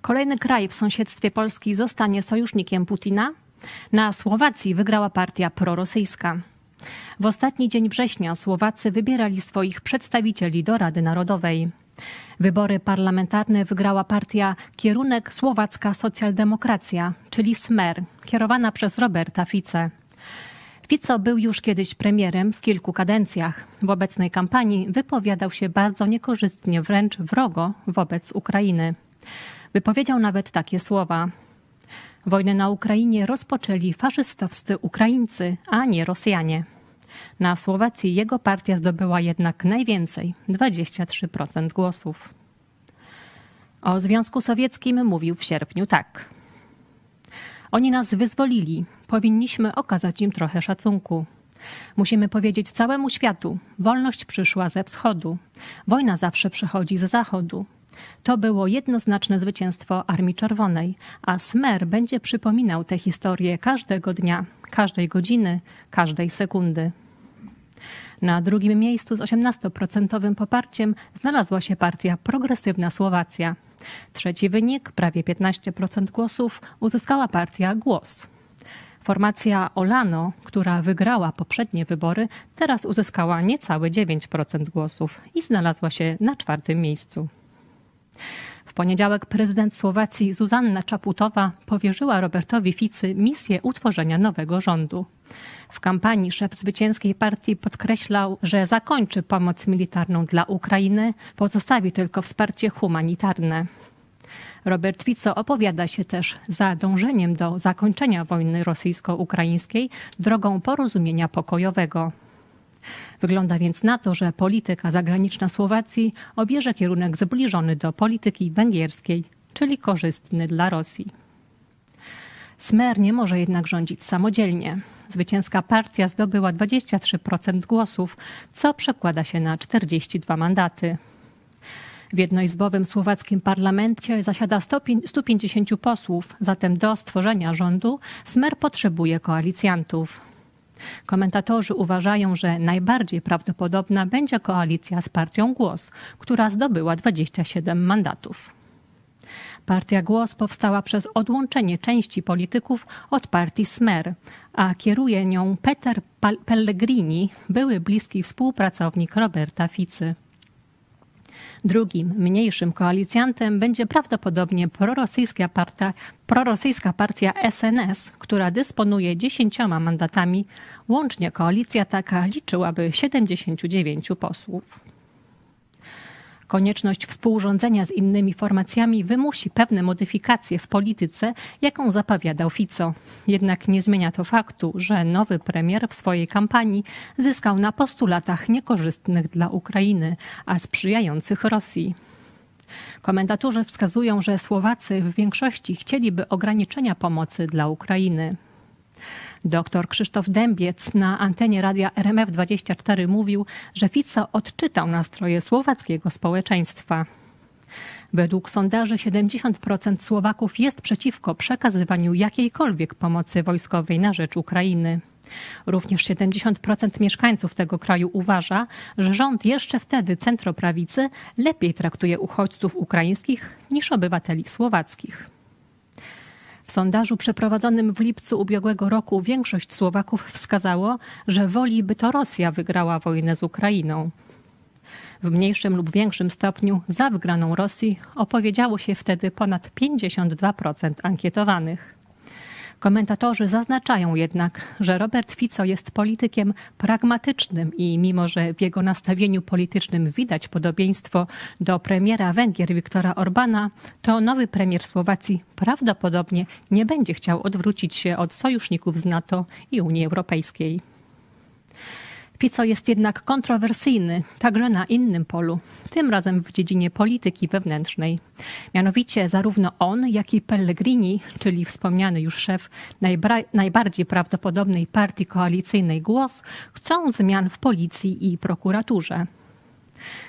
Kolejny kraj w sąsiedztwie Polski zostanie sojusznikiem Putina? Na Słowacji wygrała partia prorosyjska. W ostatni dzień września Słowacy wybierali swoich przedstawicieli do Rady Narodowej. Wybory parlamentarne wygrała partia Kierunek Słowacka Socjaldemokracja, czyli SMER, kierowana przez Roberta Fice. Fico był już kiedyś premierem w kilku kadencjach. W obecnej kampanii wypowiadał się bardzo niekorzystnie, wręcz wrogo wobec Ukrainy. Wypowiedział nawet takie słowa. Wojnę na Ukrainie rozpoczęli faszystowscy Ukraińcy, a nie Rosjanie. Na Słowacji jego partia zdobyła jednak najwięcej 23% głosów. O Związku Sowieckim mówił w sierpniu tak. Oni nas wyzwolili, powinniśmy okazać im trochę szacunku. Musimy powiedzieć całemu światu: wolność przyszła ze wschodu, wojna zawsze przychodzi z zachodu. To było jednoznaczne zwycięstwo Armii Czerwonej, a Smer będzie przypominał tę historię każdego dnia, każdej godziny, każdej sekundy. Na drugim miejscu z 18% poparciem znalazła się partia Progresywna Słowacja. Trzeci wynik, prawie 15% głosów, uzyskała partia Głos. Formacja Olano, która wygrała poprzednie wybory, teraz uzyskała niecałe 9% głosów i znalazła się na czwartym miejscu. W poniedziałek prezydent Słowacji Zuzanna Czaputowa powierzyła Robertowi Ficy misję utworzenia nowego rządu. W kampanii szef zwycięskiej partii podkreślał, że zakończy pomoc militarną dla Ukrainy, pozostawi tylko wsparcie humanitarne. Robert Fico opowiada się też za dążeniem do zakończenia wojny rosyjsko-ukraińskiej drogą porozumienia pokojowego. Wygląda więc na to, że polityka zagraniczna Słowacji obierze kierunek zbliżony do polityki węgierskiej, czyli korzystny dla Rosji. Smer nie może jednak rządzić samodzielnie. Zwycięska partia zdobyła 23% głosów, co przekłada się na 42 mandaty. W jednoizbowym słowackim parlamencie zasiada 150 posłów, zatem do stworzenia rządu Smer potrzebuje koalicjantów. Komentatorzy uważają, że najbardziej prawdopodobna będzie koalicja z partią Głos, która zdobyła 27 mandatów. Partia Głos powstała przez odłączenie części polityków od partii Smer, a kieruje nią Peter Pellegrini, były bliski współpracownik Roberta Ficy. Drugim, mniejszym koalicjantem będzie prawdopodobnie prorosyjska partia, prorosyjska partia SNS, która dysponuje dziesięcioma mandatami. Łącznie koalicja taka liczyłaby 79 posłów. Konieczność współrządzenia z innymi formacjami wymusi pewne modyfikacje w polityce, jaką zapowiadał Fico. Jednak nie zmienia to faktu, że nowy premier w swojej kampanii zyskał na postulatach niekorzystnych dla Ukrainy, a sprzyjających Rosji. Komentatorzy wskazują, że Słowacy w większości chcieliby ograniczenia pomocy dla Ukrainy. Dr Krzysztof Dębiec na antenie radia RMF24 mówił, że Fico odczytał nastroje słowackiego społeczeństwa. Według sondaży 70% Słowaków jest przeciwko przekazywaniu jakiejkolwiek pomocy wojskowej na rzecz Ukrainy. Również 70% mieszkańców tego kraju uważa, że rząd jeszcze wtedy centroprawicy lepiej traktuje uchodźców ukraińskich niż obywateli słowackich. W sondażu przeprowadzonym w lipcu ubiegłego roku większość Słowaków wskazało, że woli, by to Rosja wygrała wojnę z Ukrainą. W mniejszym lub większym stopniu za wygraną Rosji opowiedziało się wtedy ponad 52% ankietowanych. Komentatorzy zaznaczają jednak, że Robert Fico jest politykiem pragmatycznym i mimo, że w jego nastawieniu politycznym widać podobieństwo do premiera Węgier Viktora Orbana, to nowy premier Słowacji prawdopodobnie nie będzie chciał odwrócić się od sojuszników z NATO i Unii Europejskiej. Fico jest jednak kontrowersyjny także na innym polu, tym razem w dziedzinie polityki wewnętrznej. Mianowicie zarówno on, jak i Pellegrini, czyli wspomniany już szef najbardziej prawdopodobnej partii koalicyjnej Głos, chcą zmian w policji i prokuraturze.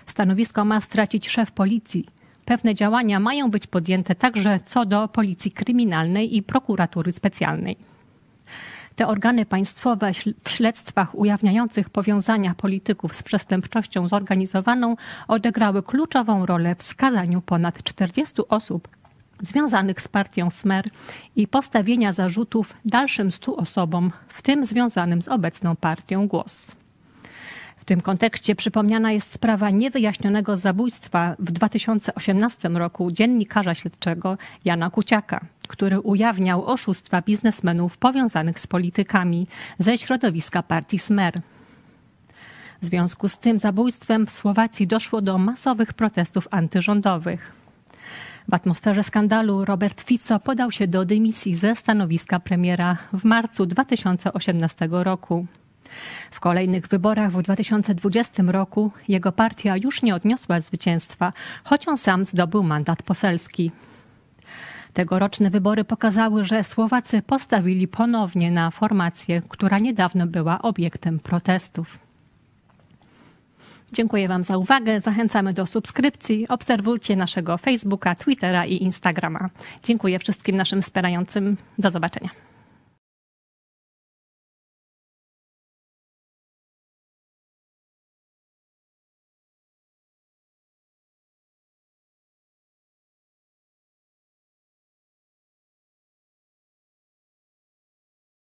Stanowisko ma stracić szef policji. Pewne działania mają być podjęte także co do policji kryminalnej i prokuratury specjalnej. Te organy państwowe w śledztwach ujawniających powiązania polityków z przestępczością zorganizowaną odegrały kluczową rolę w skazaniu ponad 40 osób związanych z partią Smer i postawienia zarzutów dalszym stu osobom, w tym związanym z obecną partią Głos. Tym kontekście przypomniana jest sprawa niewyjaśnionego zabójstwa w 2018 roku dziennikarza śledczego Jana Kuciaka, który ujawniał oszustwa biznesmenów powiązanych z politykami ze środowiska partii Smer. W związku z tym zabójstwem w Słowacji doszło do masowych protestów antyrządowych. W atmosferze skandalu Robert Fico podał się do dymisji ze stanowiska premiera w marcu 2018 roku. W kolejnych wyborach w 2020 roku jego partia już nie odniosła zwycięstwa, choć on sam zdobył mandat poselski. Tegoroczne wybory pokazały, że Słowacy postawili ponownie na formację, która niedawno była obiektem protestów. Dziękuję Wam za uwagę. Zachęcamy do subskrypcji. Obserwujcie naszego Facebooka, Twittera i Instagrama. Dziękuję wszystkim naszym wspierającym. Do zobaczenia.